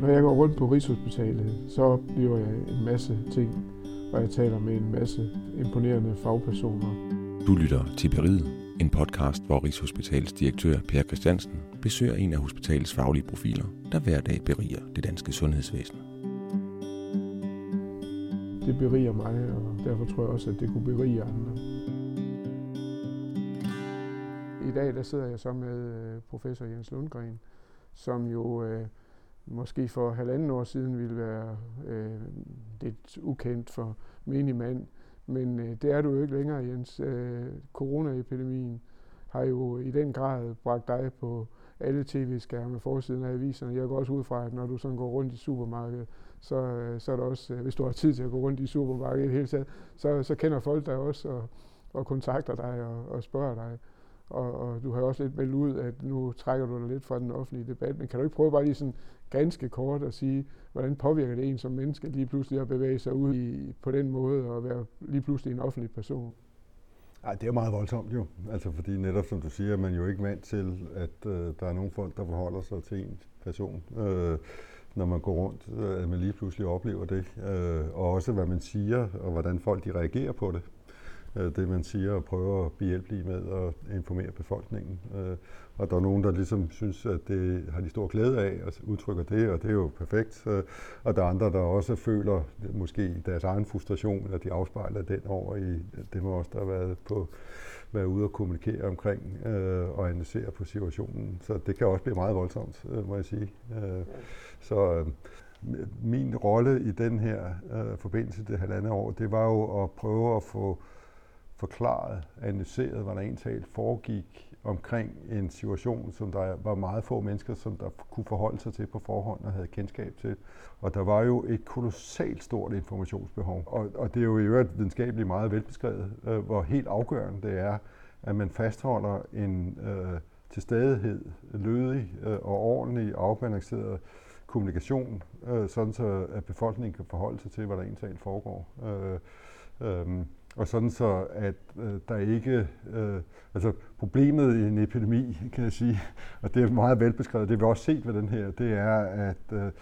Når jeg går rundt på Rigshospitalet, så oplever jeg en masse ting, og jeg taler med en masse imponerende fagpersoner. Du lytter til Beriget, en podcast, hvor Rigshospitalets direktør Per Christiansen besøger en af hospitalets faglige profiler, der hver dag beriger det danske sundhedsvæsen. Det beriger mig, og derfor tror jeg også, at det kunne berige andre. I dag der sidder jeg så med øh, professor Jens Lundgren, som jo øh, måske for halvanden år siden ville være øh, lidt ukendt for menig mand. Men øh, det er du jo ikke længere, Jens. Øh, coronaepidemien har jo i den grad bragt dig på alle tv-skærme, forsiden af aviserne. Jeg går også ud fra, at når du sådan går rundt i supermarkedet, så, øh, så er det også, øh, hvis du har tid til at gå rundt i supermarkedet i det hele taget, så, så kender folk dig også og, og kontakter dig og, og spørger dig. Og, og du har også lidt meldt ud, at nu trækker du dig lidt fra den offentlige debat, men kan du ikke prøve bare lige sådan ganske kort at sige, hvordan påvirker det en som menneske lige pludselig at bevæge sig ud i, på den måde og være lige pludselig en offentlig person? Ej, det er meget voldsomt jo. Altså fordi netop som du siger, er man jo ikke vant til, at øh, der er nogle folk, der forholder sig til en person. Øh, når man går rundt, øh, at man lige pludselig oplever det. Øh, og også hvad man siger, og hvordan folk de reagerer på det. Øh, det man siger, og prøver at behjælpelige med at informere befolkningen. Øh, og der er nogen, der ligesom synes, at det har de stor glæde af, og udtrykker det, og det er jo perfekt. Øh, og der er andre, der også føler måske deres egen frustration, at de afspejler den over i det må også, der har været på være ude og kommunikere omkring øh, og analysere på situationen. Så det kan også blive meget voldsomt, øh, må jeg sige. Øh, så øh, min rolle i den her øh, forbindelse det halvandet år, det var jo at prøve at få forklaret, analyseret, hvordan en talt foregik omkring en situation, som der var meget få mennesker, som der kunne forholde sig til på forhånd og havde kendskab til. Og der var jo et kolossalt stort informationsbehov. Og, og det er jo i øvrigt videnskabeligt meget velbeskrevet, øh, hvor helt afgørende det er, at man fastholder en øh, til stadighed lødig øh, og ordentlig afbalanceret kommunikation, øh, sådan så at befolkningen kan forholde sig til, hvad der egentlig foregår. Øh, øh, og sådan så, at øh, der ikke... Øh, altså problemet i en epidemi, kan jeg sige, og det er meget velbeskrevet, det vi også set ved den her, det er, at, øh,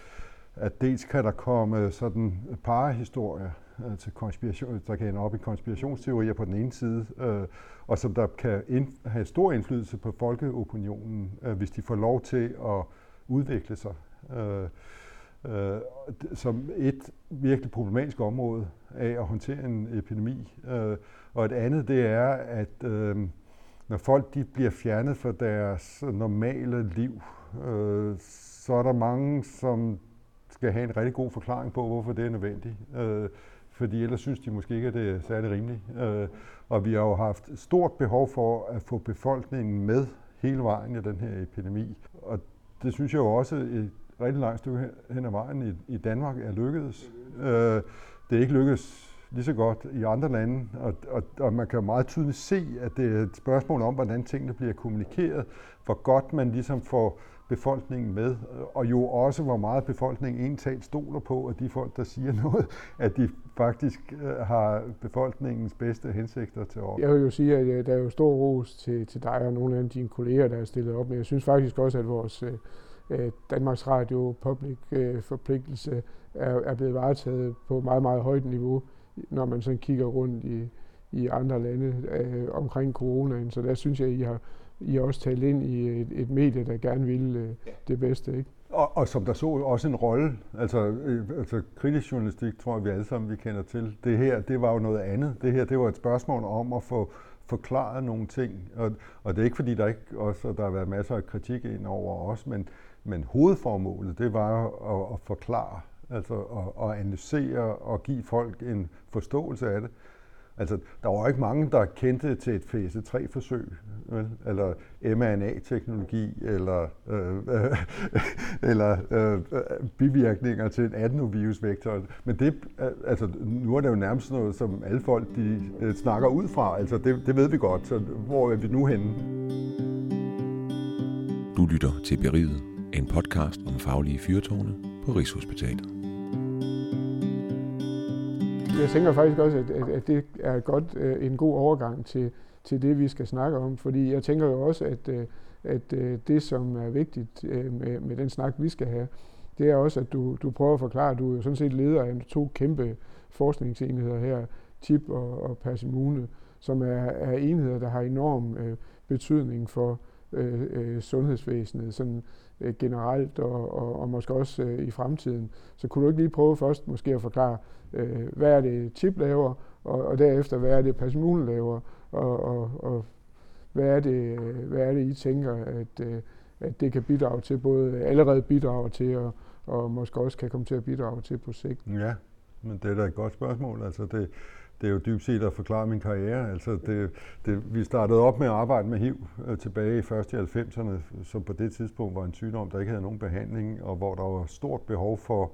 at dels kan der komme sådan parahistorier til konspiration, der kan ende op i konspirationsteorier på den ene side, øh, og som der kan ind, have stor indflydelse på folkeopinionen, øh, hvis de får lov til at udvikle sig. Øh, øh, som et virkelig problematisk område af at håndtere en epidemi. Øh, og et andet, det er, at øh, når folk de bliver fjernet fra deres normale liv, øh, så er der mange, som skal have en rigtig god forklaring på, hvorfor det er nødvendigt. Øh, fordi ellers synes de måske ikke, at det er særlig rimeligt. Øh, og vi har jo haft stort behov for at få befolkningen med hele vejen i den her epidemi. Og det synes jeg jo også et rigtig langt stykke hen ad vejen i, i Danmark er lykkedes. Øh, det er ikke lykkedes lige så godt i andre lande, og, og, og man kan meget tydeligt se, at det er et spørgsmål om, hvordan tingene bliver kommunikeret, hvor godt man ligesom får befolkningen med, og jo også, hvor meget befolkningen egentlig stoler på, at de folk, der siger noget, at de faktisk øh, har befolkningens bedste hensigter til år. Jeg vil jo sige, at øh, der er jo stor ros til, til dig og nogle af dine kolleger, der er stillet op, men jeg synes faktisk også, at vores øh, øh, Danmarks Radio public øh, forpligtelse er, er blevet varetaget på meget, meget højt niveau, når man sådan kigger rundt i, i andre lande øh, omkring coronaen. Så der synes jeg, at I har, I har også talt ind i et, et medie, der gerne vil øh, det bedste. Ikke? Og, og som der så også en rolle, altså, øh, altså kritisk journalistik, tror jeg, vi alle sammen vi kender til. Det her, det var jo noget andet. Det her, det var et spørgsmål om at få forklaret nogle ting. Og, og det er ikke fordi, der ikke også der har været masser af kritik ind over os, men, men hovedformålet, det var at, at forklare altså at, at analysere og give folk en forståelse af det. Altså, der var ikke mange, der kendte til et fase 3-forsøg, eller mRNA-teknologi, eller, øh, øh, eller øh, bivirkninger til en adenovirusvektor. Men det, altså, nu er det jo nærmest noget, som alle folk de, øh, snakker ud fra. Altså, det, det ved vi godt, så hvor er vi nu henne? Du lytter til Beriget, en podcast om faglige fyrtårne på Rigshospitalet. Jeg tænker faktisk også, at, at, at det er godt, øh, en god overgang til, til det, vi skal snakke om. Fordi jeg tænker jo også, at, øh, at øh, det, som er vigtigt med, med den snak, vi skal have, det er også, at du, du prøver at forklare, at du er sådan set leder af to kæmpe forskningsenheder her, TIP og, og Persimune, som er, er enheder, der har enorm øh, betydning for øh, øh, sundhedsvæsenet. Sådan, øh, generelt og, og, og måske også øh, i fremtiden. Så kunne du ikke lige prøve først måske at forklare, øh, hvad er det CHIP laver, og, og derefter, hvad er det Persimune laver, og, og, og hvad, er det, hvad er det, I tænker, at, øh, at det kan bidrage til, både allerede bidrager til, og, og måske også kan komme til at bidrage til på sigt? Ja, men det er da et godt spørgsmål. Altså det, det er jo dybt set at forklare min karriere. Altså det, det, vi startede op med at arbejde med HIV øh, tilbage i først i 90'erne, som på det tidspunkt var en sygdom, der ikke havde nogen behandling, og hvor der var stort behov for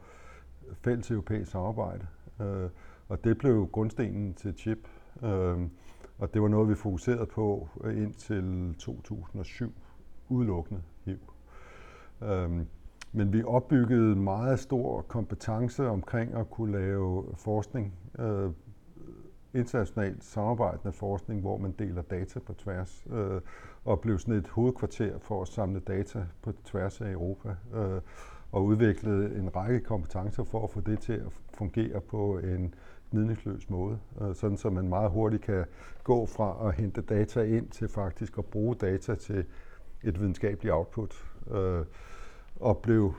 fælles europæisk samarbejde. Øh, og det blev grundstenen til CHIP. Øh, og det var noget, vi fokuserede på øh, indtil 2007, udelukkende HIV. Øh, men vi opbyggede meget stor kompetence omkring at kunne lave forskning, øh, internationalt samarbejdende forskning, hvor man deler data på tværs, øh, og blev sådan et hovedkvarter for at samle data på tværs af Europa, øh, og udviklede en række kompetencer for at få det til at fungere på en gnidningsløs måde, øh, sådan så man meget hurtigt kan gå fra at hente data ind til faktisk at bruge data til et videnskabeligt output. Øh, og blev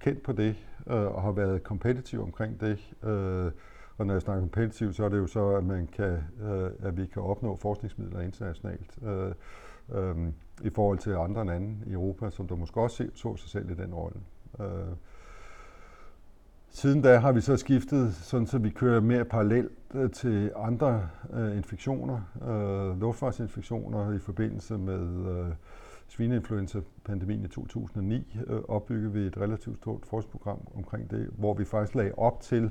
kendt på det, øh, og har været kompetitiv omkring det. Øh, og når jeg snakker kompetitiv, så er det jo så, at, man kan, øh, at vi kan opnå forskningsmidler internationalt øh, øh, i forhold til andre lande i Europa, som der måske også så sig selv i den rolle. Øh, Siden da har vi så skiftet, sådan så vi kører mere parallelt øh, til andre øh, infektioner, øh, luftfartsinfektioner i forbindelse med øh, svineinfluenza-pandemien i 2009 øh, opbyggede vi et relativt stort forskningsprogram omkring det, hvor vi faktisk lagde op til,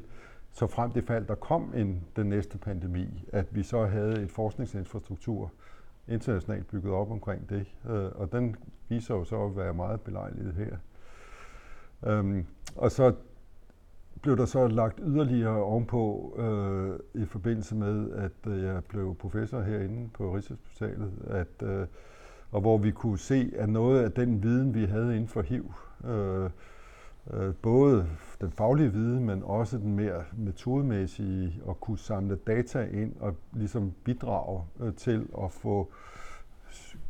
så frem det fald, der kom en, den næste pandemi, at vi så havde et forskningsinfrastruktur internationalt bygget op omkring det. Øh, og den viser jo så at være meget belejligt her. Øhm, og så blev der så lagt yderligere ovenpå øh, i forbindelse med, at øh, jeg blev professor herinde på Rigshospitalet, at øh, og hvor vi kunne se, at noget af den viden, vi havde inden for HIV, øh, øh, både den faglige viden, men også den mere metodemæssige, at kunne samle data ind og ligesom bidrage øh, til at få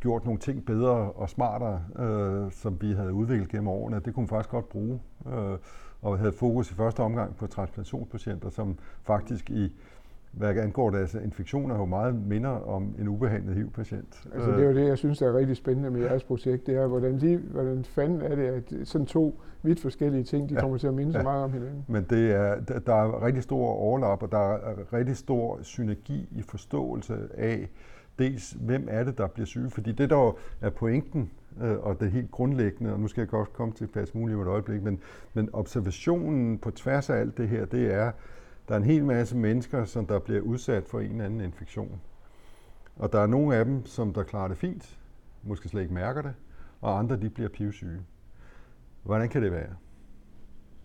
gjort nogle ting bedre og smartere, øh, som vi havde udviklet gennem årene, det kunne man faktisk godt bruge. Øh, og havde fokus i første omgang på transplantationspatienter, som faktisk i hvad angår deres infektioner, jo meget minder om en ubehandlet HIV-patient. Altså det er jo det, jeg synes, er rigtig spændende med jeres projekt, det er, hvordan, lige, hvordan fanden er det, at sådan to vidt forskellige ting, de ja. kommer til at minde ja. så meget om hinanden. Men det er, der er rigtig stor overlap, og der er rigtig stor synergi i forståelse af, dels hvem er det, der bliver syge, fordi det der er pointen, øh, og det helt grundlæggende, og nu skal jeg godt komme til plads muligt om et øjeblik, men, men observationen på tværs af alt det her, det er, der er en hel masse mennesker, som der bliver udsat for en eller anden infektion. Og der er nogle af dem, som der klarer det fint, måske slet ikke mærker det, og andre de bliver pivsyge. Hvordan kan det være?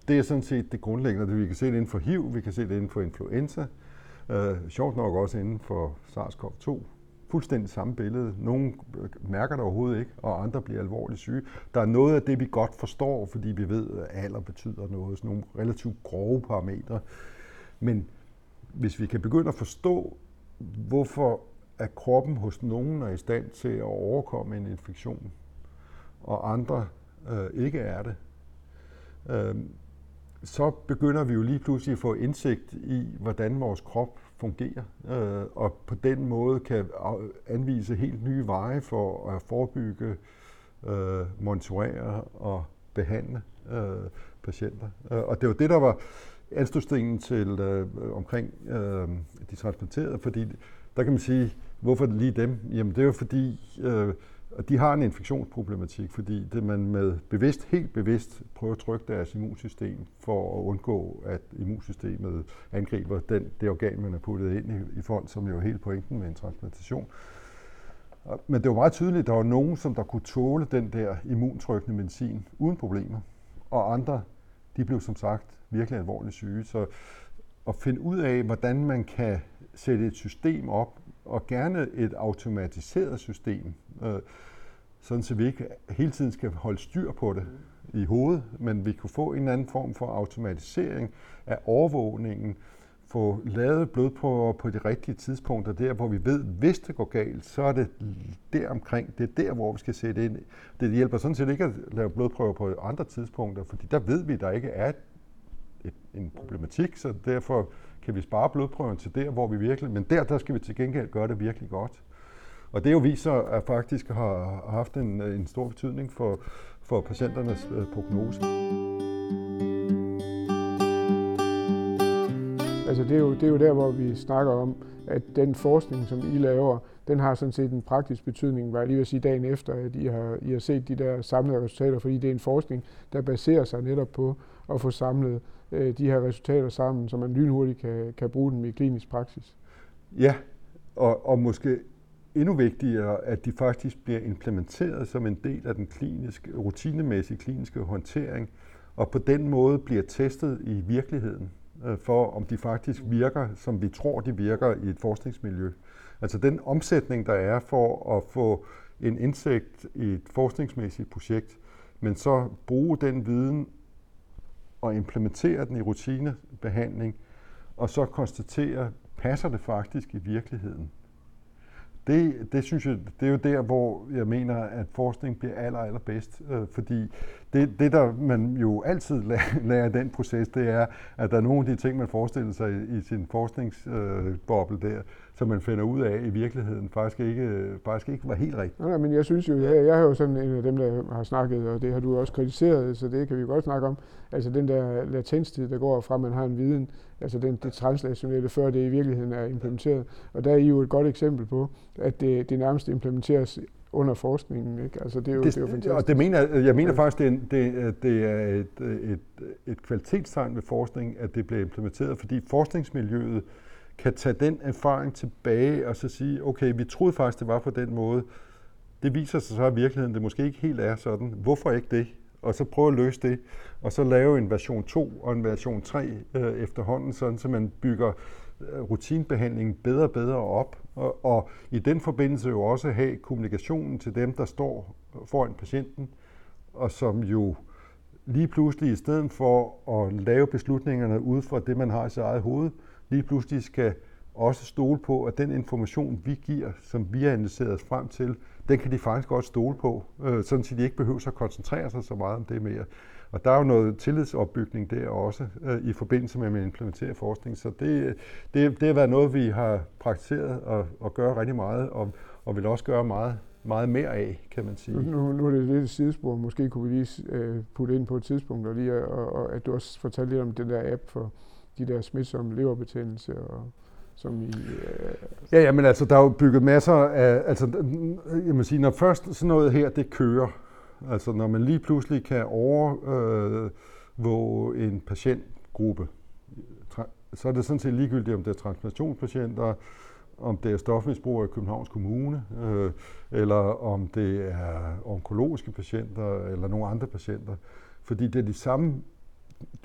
Det er sådan set det grundlæggende. Vi kan se det inden for HIV, vi kan se det inden for influenza, øh, sjovt nok også inden for SARS-CoV-2. Fuldstændig samme billede. Nogle mærker det overhovedet ikke, og andre bliver alvorligt syge. Der er noget af det, vi godt forstår, fordi vi ved, at alder betyder noget. Sådan nogle relativt grove parametre. Men hvis vi kan begynde at forstå, hvorfor at kroppen hos nogen er i stand til at overkomme en infektion, og andre øh, ikke er det, øh, så begynder vi jo lige pludselig at få indsigt i, hvordan vores krop fungerer, øh, og på den måde kan anvise helt nye veje for at forebygge, øh, monitorere og behandle øh, patienter. Øh, og det var det, der var anstødstenen til øh, omkring øh, de transplanterede, fordi der kan man sige, hvorfor lige dem? Jamen det er jo fordi, øh, de har en infektionsproblematik, fordi det man med bevidst, helt bevidst prøver at trykke deres immunsystem for at undgå, at immunsystemet angriber den, det organ, man har puttet ind i, i fond, som jo er helt pointen med en transplantation. Men det var meget tydeligt, at der var nogen, som der kunne tåle den der immuntrykkende medicin uden problemer, og andre, de blev som sagt virkelig alvorligt syge. Så at finde ud af, hvordan man kan sætte et system op, og gerne et automatiseret system, øh, sådan så vi ikke hele tiden skal holde styr på det, i hovedet, men vi kunne få en anden form for automatisering af overvågningen, få lavet blodprøver på de rigtige tidspunkter, der hvor vi ved, hvis det går galt, så er det der omkring, det er der, hvor vi skal sætte ind. Det hjælper sådan set ikke at lave blodprøver på andre tidspunkter, fordi der ved vi, at der ikke er et, en problematik, så derfor kan vi spare blodprøven til der, hvor vi virkelig, men der, der skal vi til gengæld gøre det virkelig godt. Og det jo viser, at faktisk har haft en, en stor betydning for, for patienternes øh, prognose. Altså det er, jo, det er jo der, hvor vi snakker om, at den forskning, som I laver, den har sådan set en praktisk betydning, var jeg lige vil sige dagen efter, at I har, I har set de der samlede resultater, fordi det er en forskning, der baserer sig netop på at få samlet øh, de her resultater sammen, så man lynhurtigt kan, kan bruge dem i klinisk praksis. Ja, og, og måske endnu vigtigere, at de faktisk bliver implementeret som en del af den kliniske, rutinemæssige kliniske håndtering, og på den måde bliver testet i virkeligheden øh, for, om de faktisk virker, som vi tror, de virker i et forskningsmiljø. Altså den omsætning, der er for at få en indsigt i et forskningsmæssigt projekt, men så bruge den viden og implementere den i rutinebehandling, og så konstatere, passer det faktisk i virkeligheden? Det, det synes jeg, det er jo der, hvor jeg mener, at forskning bliver aller, allerbedst. Øh, fordi det, det, der man jo altid lærer, i den proces, det er, at der er nogle af de ting, man forestiller sig i, i sin forskningsboble øh, der, som man finder ud af i virkeligheden, faktisk ikke, faktisk ikke var helt rigtigt. Nej, men jeg synes jo, jeg, jeg er jo sådan en af dem, der har snakket, og det har du også kritiseret, så det kan vi godt snakke om. Altså den der latenstid, der går fra, at man har en viden, altså den, det translationelle, før det i virkeligheden er implementeret. Og der er I jo et godt eksempel på, at det, det nærmest implementeres under forskningen. Ikke? Altså, det, er jo, det, det er jo fantastisk. Og det mener, jeg mener faktisk, det er, det, det er et, et, et kvalitetstegn ved forskning, at det bliver implementeret, fordi forskningsmiljøet kan tage den erfaring tilbage og så sige, okay, vi troede faktisk, det var på den måde. Det viser sig så i virkeligheden, det måske ikke helt er sådan. Hvorfor ikke det? Og så prøve at løse det, og så lave en version 2 og en version 3 øh, efterhånden, sådan så man bygger øh, rutinebehandlingen rutinbehandlingen bedre og bedre op, og, og i den forbindelse jo også have kommunikationen til dem, der står foran patienten, og som jo lige pludselig i stedet for at lave beslutningerne ud fra det, man har i sit eget hoved, lige pludselig skal også stole på, at den information, vi giver, som vi har analyseret os frem til, den kan de faktisk godt stole på, øh, sådan at de ikke behøver at koncentrere sig så meget om det mere. Og der er jo noget tillidsopbygning der også øh, i forbindelse med, at man implementerer forskning. Så det, det, det har været noget, vi har praktiseret og, og gør rigtig meget, og, og vil også gøre meget, meget mere af, kan man sige. Nu, nu er det lidt et sidespor. Måske kunne vi lige øh, putte ind på et tidspunkt, og, lige, og, og at du også fortalte lidt om den der app for de der smitsomme leverbetændelse og som i... Øh... Ja, ja, men altså, der er jo bygget masser af... Altså, jeg må sige, når først sådan noget her, det kører, altså når man lige pludselig kan overvåge øh, en patientgruppe, så er det sådan set ligegyldigt, om det er transplantationspatienter, om det er stofmisbrugere i Københavns Kommune, øh, eller om det er onkologiske patienter, eller nogle andre patienter. Fordi det er de samme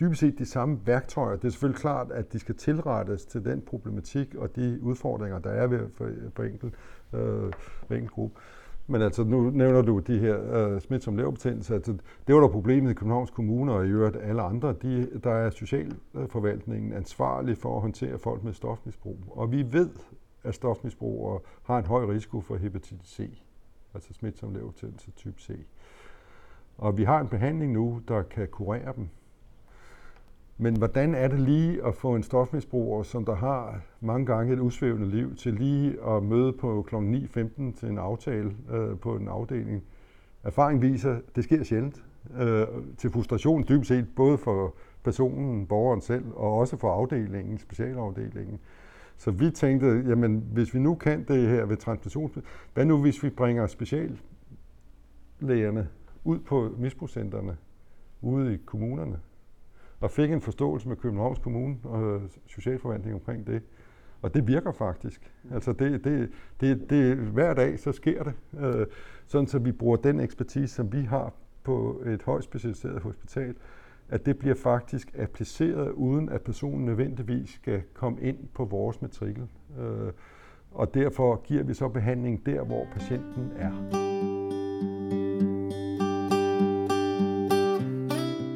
dybest set de samme værktøjer. Det er selvfølgelig klart, at de skal tilrettes til den problematik og de udfordringer, der er ved for, for enkelt, øh, for enkelt gruppe. Men altså, nu nævner du de her øh, smitsomme leverbetændelser. Altså, det var der problemet i Københavns Kommune og i øvrigt alle andre. De, der er socialforvaltningen ansvarlig for at håndtere folk med stofmisbrug. Og vi ved, at stofmisbrugere har en høj risiko for hepatitis C, altså smitsom leverbetændelse type C. Og vi har en behandling nu, der kan kurere dem. Men hvordan er det lige at få en stofmisbruger, som der har mange gange et usvævende liv, til lige at møde på kl. 9.15 til en aftale øh, på en afdeling? Erfaring viser, at det sker sjældent. Øh, til frustration dybest set, både for personen, borgeren selv, og også for afdelingen, specialafdelingen. Så vi tænkte, jamen hvis vi nu kan det her ved transplantation, hvad nu hvis vi bringer speciallægerne ud på misbrugscentrene, ude i kommunerne? Og fik en forståelse med Københavns Kommune og socialforvaltning omkring det. Og det virker faktisk. Altså det, det, det, det, hver dag så sker det, øh, sådan så vi bruger den ekspertise, som vi har på et højt specialiseret hospital, at det bliver faktisk appliceret, uden at personen nødvendigvis skal komme ind på vores matrikel. Øh, og derfor giver vi så behandling der, hvor patienten er.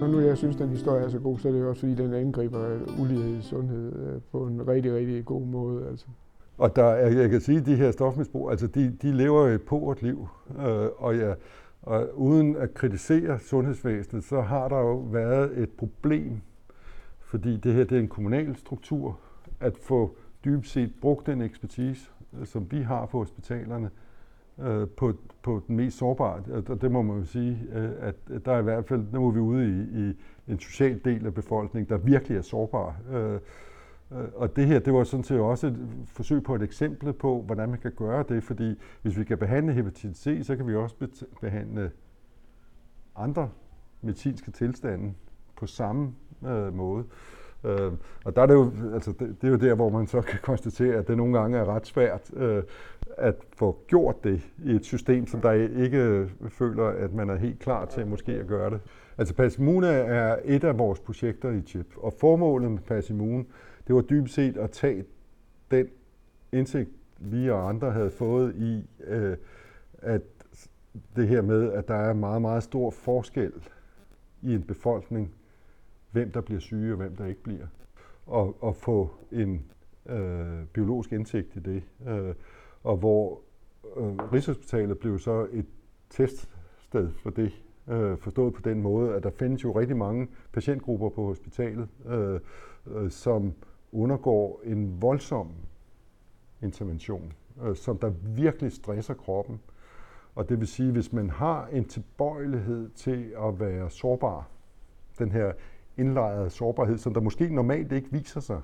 Nu jeg synes, den historie er så god, så er det også, fordi den angriber øh, ulighed i sundhed øh, på en rigtig, rigtig god måde. Altså. Og der, jeg kan sige, at de her stofmisbrug, altså de, de lever et påret liv, øh, og, ja, og uden at kritisere sundhedsvæsenet, så har der jo været et problem, fordi det her det er en kommunal struktur, at få dybest set brugt den ekspertise, øh, som vi har på hospitalerne, øh, på, på den mest sårbare. Og det må man jo sige, øh, at der er i hvert fald, nu er vi ude i, i en social del af befolkningen, der virkelig er sårbar. Øh, øh, og det her, det var sådan set også et forsøg på et eksempel på, hvordan man kan gøre det, fordi hvis vi kan behandle hepatitis C, så kan vi også behandle andre medicinske tilstande på samme øh, måde. Øh, og der er det, jo, altså det, det er jo der, hvor man så kan konstatere, at det nogle gange er ret svært øh, at få gjort det i et system, som der ikke føler, at man er helt klar til måske at gøre det. Altså Passimune er et af vores projekter i CHIP, og formålet med Passimune det var dybest set at tage den indsigt, vi og andre havde fået i, øh, at det her med, at der er meget, meget stor forskel i en befolkning, hvem der bliver syge og hvem der ikke bliver. Og, og få en øh, biologisk indsigt i det. Øh, og hvor øh, Rigshospitalet blev så et teststed for det, øh, forstået på den måde, at der findes jo rigtig mange patientgrupper på hospitalet, øh, øh, som undergår en voldsom intervention, øh, som der virkelig stresser kroppen. Og det vil sige, hvis man har en tilbøjelighed til at være sårbar, den her indlejret sårbarhed, som der måske normalt ikke viser sig,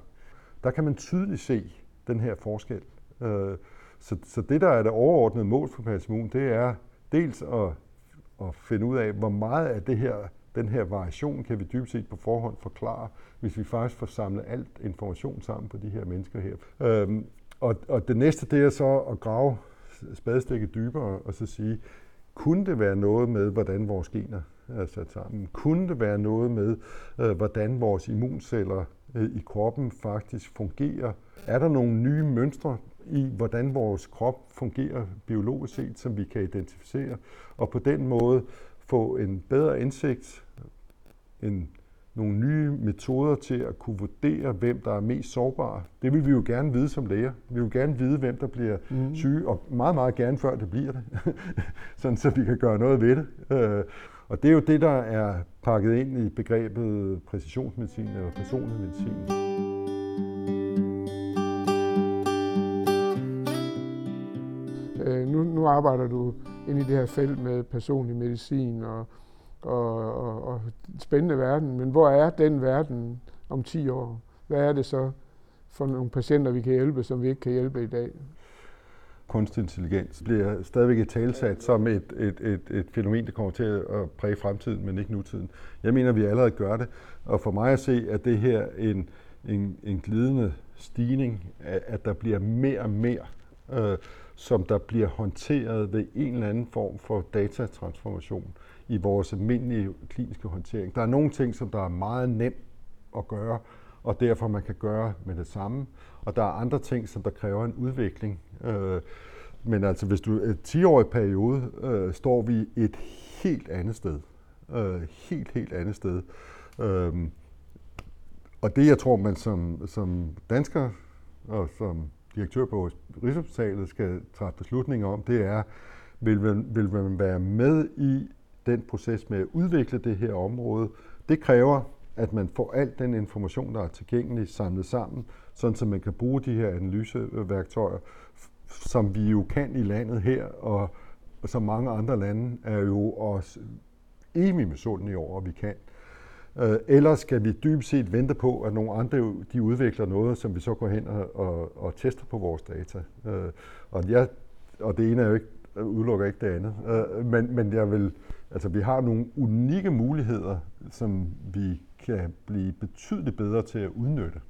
der kan man tydeligt se den her forskel. Øh, så, så det, der er det overordnede mål for Passimon, det er dels at, at finde ud af, hvor meget af det her den her variation kan vi dybest set på forhånd forklare, hvis vi faktisk får samlet alt information sammen på de her mennesker her. Øhm, og, og det næste, det er så at grave spadestikket dybere og så sige, kunne det være noget med, hvordan vores gener Altså, er sat sammen? Kunne det være noget med, øh, hvordan vores immunceller øh, i kroppen faktisk fungerer? Er der nogle nye mønstre i, hvordan vores krop fungerer biologisk set, som vi kan identificere? Og på den måde få en bedre indsigt, en, nogle nye metoder til at kunne vurdere, hvem der er mest sårbare. Det vil vi jo gerne vide som læger. Vi vil gerne vide, hvem der bliver mm. syge, og meget, meget gerne før det bliver det, sådan så vi kan gøre noget ved det. Øh, og det er jo det, der er pakket ind i begrebet præcisionsmedicin eller personlig medicin. Øh, nu, nu arbejder du ind i det her felt med personlig medicin og, og, og, og spændende verden. Men hvor er den verden om 10 år? Hvad er det så for nogle patienter, vi kan hjælpe, som vi ikke kan hjælpe i dag? kunstig intelligens bliver stadigvæk et talsat som et, et, et, et fænomen, der kommer til at præge fremtiden, men ikke nutiden. Jeg mener, vi allerede gør det, og for mig at se, at det her en, en, en glidende stigning, at der bliver mere og mere øh, som der bliver håndteret ved en eller anden form for datatransformation i vores almindelige kliniske håndtering. Der er nogle ting, som der er meget nemt at gøre, og derfor man kan gøre med det samme. Og der er andre ting, som der kræver en udvikling. Øh, men altså, hvis du er 10-årig periode, øh, står vi et helt andet sted. Øh, helt, helt andet sted. Øh, og det, jeg tror, man som, som dansker og som direktør på Rigshospitalet skal træffe beslutninger om, det er, vil man, vil man være med i den proces med at udvikle det her område. Det kræver, at man får al den information, der er tilgængelig, samlet sammen, sådan så man kan bruge de her analyseværktøjer, som vi jo kan i landet her, og som mange andre lande er jo også evig misundelige over, at vi kan. Øh, eller skal vi dybest set vente på, at nogle andre de udvikler noget, som vi så går hen og, og, og tester på vores data? Øh, og, jeg, og det ene er jo ikke, udelukker ikke det andet. Øh, men, men jeg vil, altså, vi har nogle unikke muligheder, som vi kan blive betydeligt bedre til at udnytte.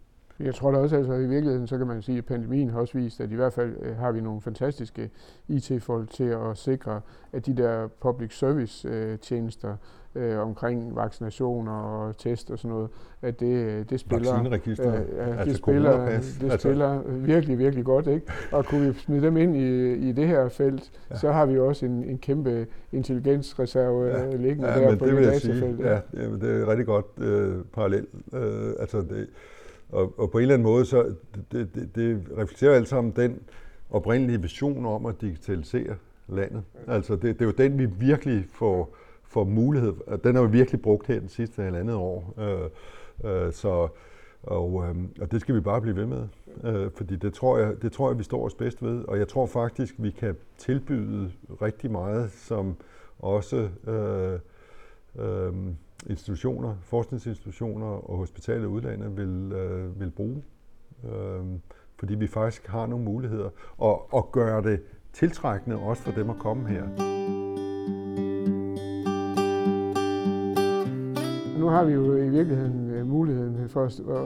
Jeg tror da også, at altså, i virkeligheden, så kan man sige, at pandemien har også vist, at i hvert fald øh, har vi nogle fantastiske IT-folk til at sikre, at de der public service øh, tjenester øh, omkring vaccinationer og test og sådan noget, at det, det spiller, øh, ja, altså det spiller, det altså. spiller virkelig, virkelig godt. Ikke? Og kunne vi smide dem ind i, i det her felt, ja. så har vi også en, en kæmpe intelligensreserve ja. liggende ja, der på det, det datafelt. Ja, ja det er rigtig godt øh, parallel. Øh, altså det, og, og på en eller anden måde, så det, det, det reflekterer alt sammen den oprindelige vision om at digitalisere landet. Altså det, det er jo den, vi virkelig får, får mulighed. Den har vi virkelig brugt her den sidste halvandet år. Øh, øh, så, og, øh, og det skal vi bare blive ved med, øh, fordi det tror, jeg, det tror jeg, vi står os bedst ved. Og jeg tror faktisk, vi kan tilbyde rigtig meget, som også øh, øh, institutioner, forskningsinstitutioner og hospitaler i udlandet vil, øh, vil bruge. Øh, fordi vi faktisk har nogle muligheder. Og, og gøre det tiltrækkende også for dem at komme her. Nu har vi jo i virkeligheden øh, muligheden for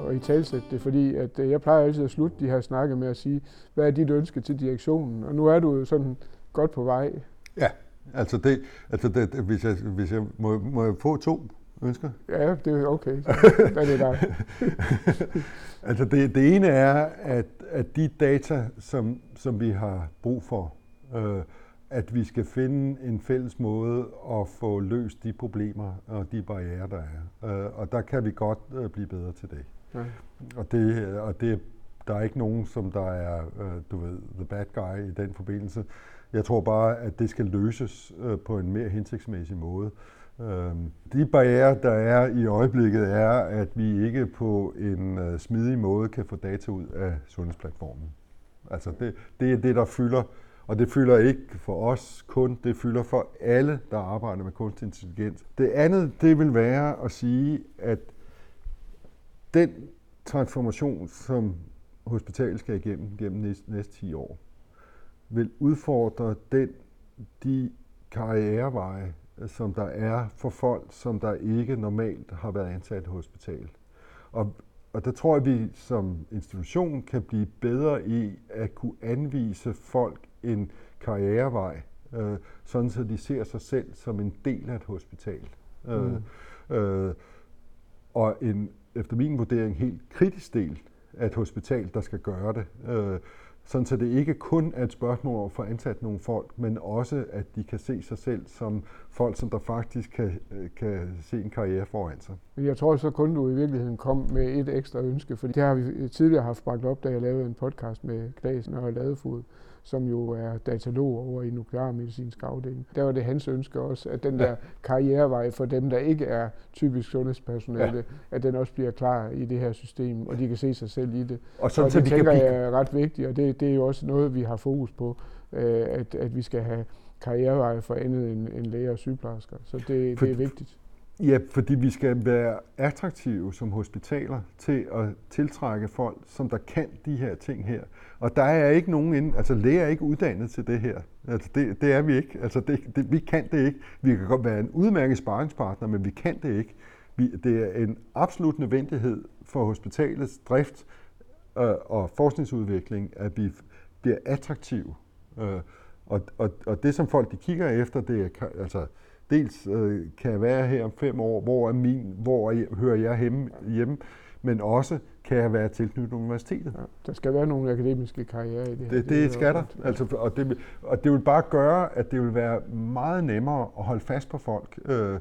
at i talsætte det, fordi at øh, jeg plejer altid at slutte de her snakke med at sige, hvad er dit ønske til direktionen? Og nu er du jo sådan godt på vej. Ja, altså det, altså det, hvis, jeg, hvis jeg må, må jeg få to ønsker? Ja, det er okay. Hvad er det dig? altså det, det ene er, at, at de data, som, som vi har brug for, øh, at vi skal finde en fælles måde at få løst de problemer og de barriere, der er. Øh, og der kan vi godt øh, blive bedre til det. Ja. Og, det, og det, der er ikke nogen, som der er, øh, du ved, the bad guy i den forbindelse. Jeg tror bare, at det skal løses øh, på en mere hensigtsmæssig måde. Øhm, de barriere, der er i øjeblikket, er, at vi ikke på en øh, smidig måde kan få data ud af sundhedsplatformen. Altså det, det er det, der fylder, og det fylder ikke for os kun, det fylder for alle, der arbejder med kunstig intelligens. Det andet, det vil være at sige, at den transformation, som hospitalet skal igennem gennem næste, næste 10 år, vil udfordre den, de karriereveje, som der er for folk, som der ikke normalt har været ansat i hospital. Og, og der tror jeg, at vi som institution kan blive bedre i at kunne anvise folk en karrierevej, øh, sådan så de ser sig selv som en del af et hospital. Øh, mm. Øh, og en, efter min vurdering, helt kritisk del af et hospital, der skal gøre det. Øh, sådan så det ikke kun er et spørgsmål om at få ansat nogle folk, men også at de kan se sig selv som folk, som der faktisk kan, øh, kan se en karriere foran sig. Jeg tror så kun du i virkeligheden kom med et ekstra ønske, for det har vi tidligere haft bragt op, da jeg lavede en podcast med Klasen og Ladefod som jo er datalog over i nuklearmedicinsk afdeling. Der var det hans ønske også, at den der karrierevej for dem, der ikke er typisk sundhedspersonale, ja. at den også bliver klar i det her system, og de kan se sig selv i det. Og, sådan, og det så de tænker kan jeg er ret vigtigt, og det, det er jo også noget, vi har fokus på, øh, at, at vi skal have karriereveje for andet end, end læger og sygeplejersker. Så det, for, det er vigtigt. Ja, fordi vi skal være attraktive som hospitaler til at tiltrække folk, som der kan de her ting her. Og der er ikke nogen inden, altså læger er ikke uddannet til det her. Altså det, det er vi ikke. Altså det, det, vi kan det ikke. Vi kan godt være en udmærket sparringspartner, men vi kan det ikke. Vi, det er en absolut nødvendighed for hospitalets drift øh, og forskningsudvikling, at vi bliver attraktive. Øh, og, og, og det, som folk de kigger efter, det er altså dels øh, kan jeg være her om fem år, hvor er min, hvor er, hører jeg hjemme, hjemme, men også kan jeg være tilknyttet universitetet. Ja, der skal være nogle akademiske karriere i det her. Det, det, det skal der. Altså, og, det, og det vil bare gøre, at det vil være meget nemmere at holde fast på folk. Øh,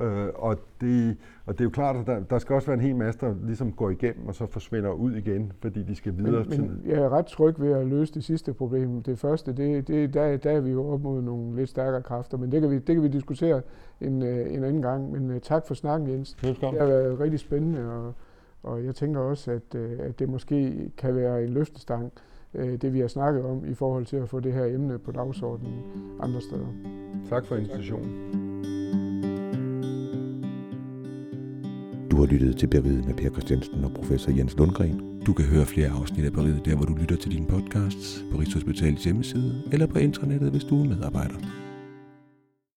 Øh, og, det, og det er jo klart, at der, der skal også være en hel masse, der ligesom går igennem og så forsvinder ud igen, fordi de skal videre men, til... Men jeg er ret tryg ved at løse det sidste problem. Det første, det, det, der, der er vi jo op mod nogle lidt stærkere kræfter, men det kan vi, det kan vi diskutere en, øh, en anden gang. Men uh, tak for snakken, Jens. Velkommen. Det har været rigtig spændende, og, og jeg tænker også, at, uh, at det måske kan være en løftestang, uh, det vi har snakket om, i forhold til at få det her emne på dagsordenen andre steder. Tak for invitationen. Du har lyttet til Beriget med Per Christiansen og professor Jens Lundgren. Du kan høre flere afsnit af Beriget der, hvor du lytter til dine podcasts, på Rigshospitalets hjemmeside eller på internettet, hvis du er medarbejder.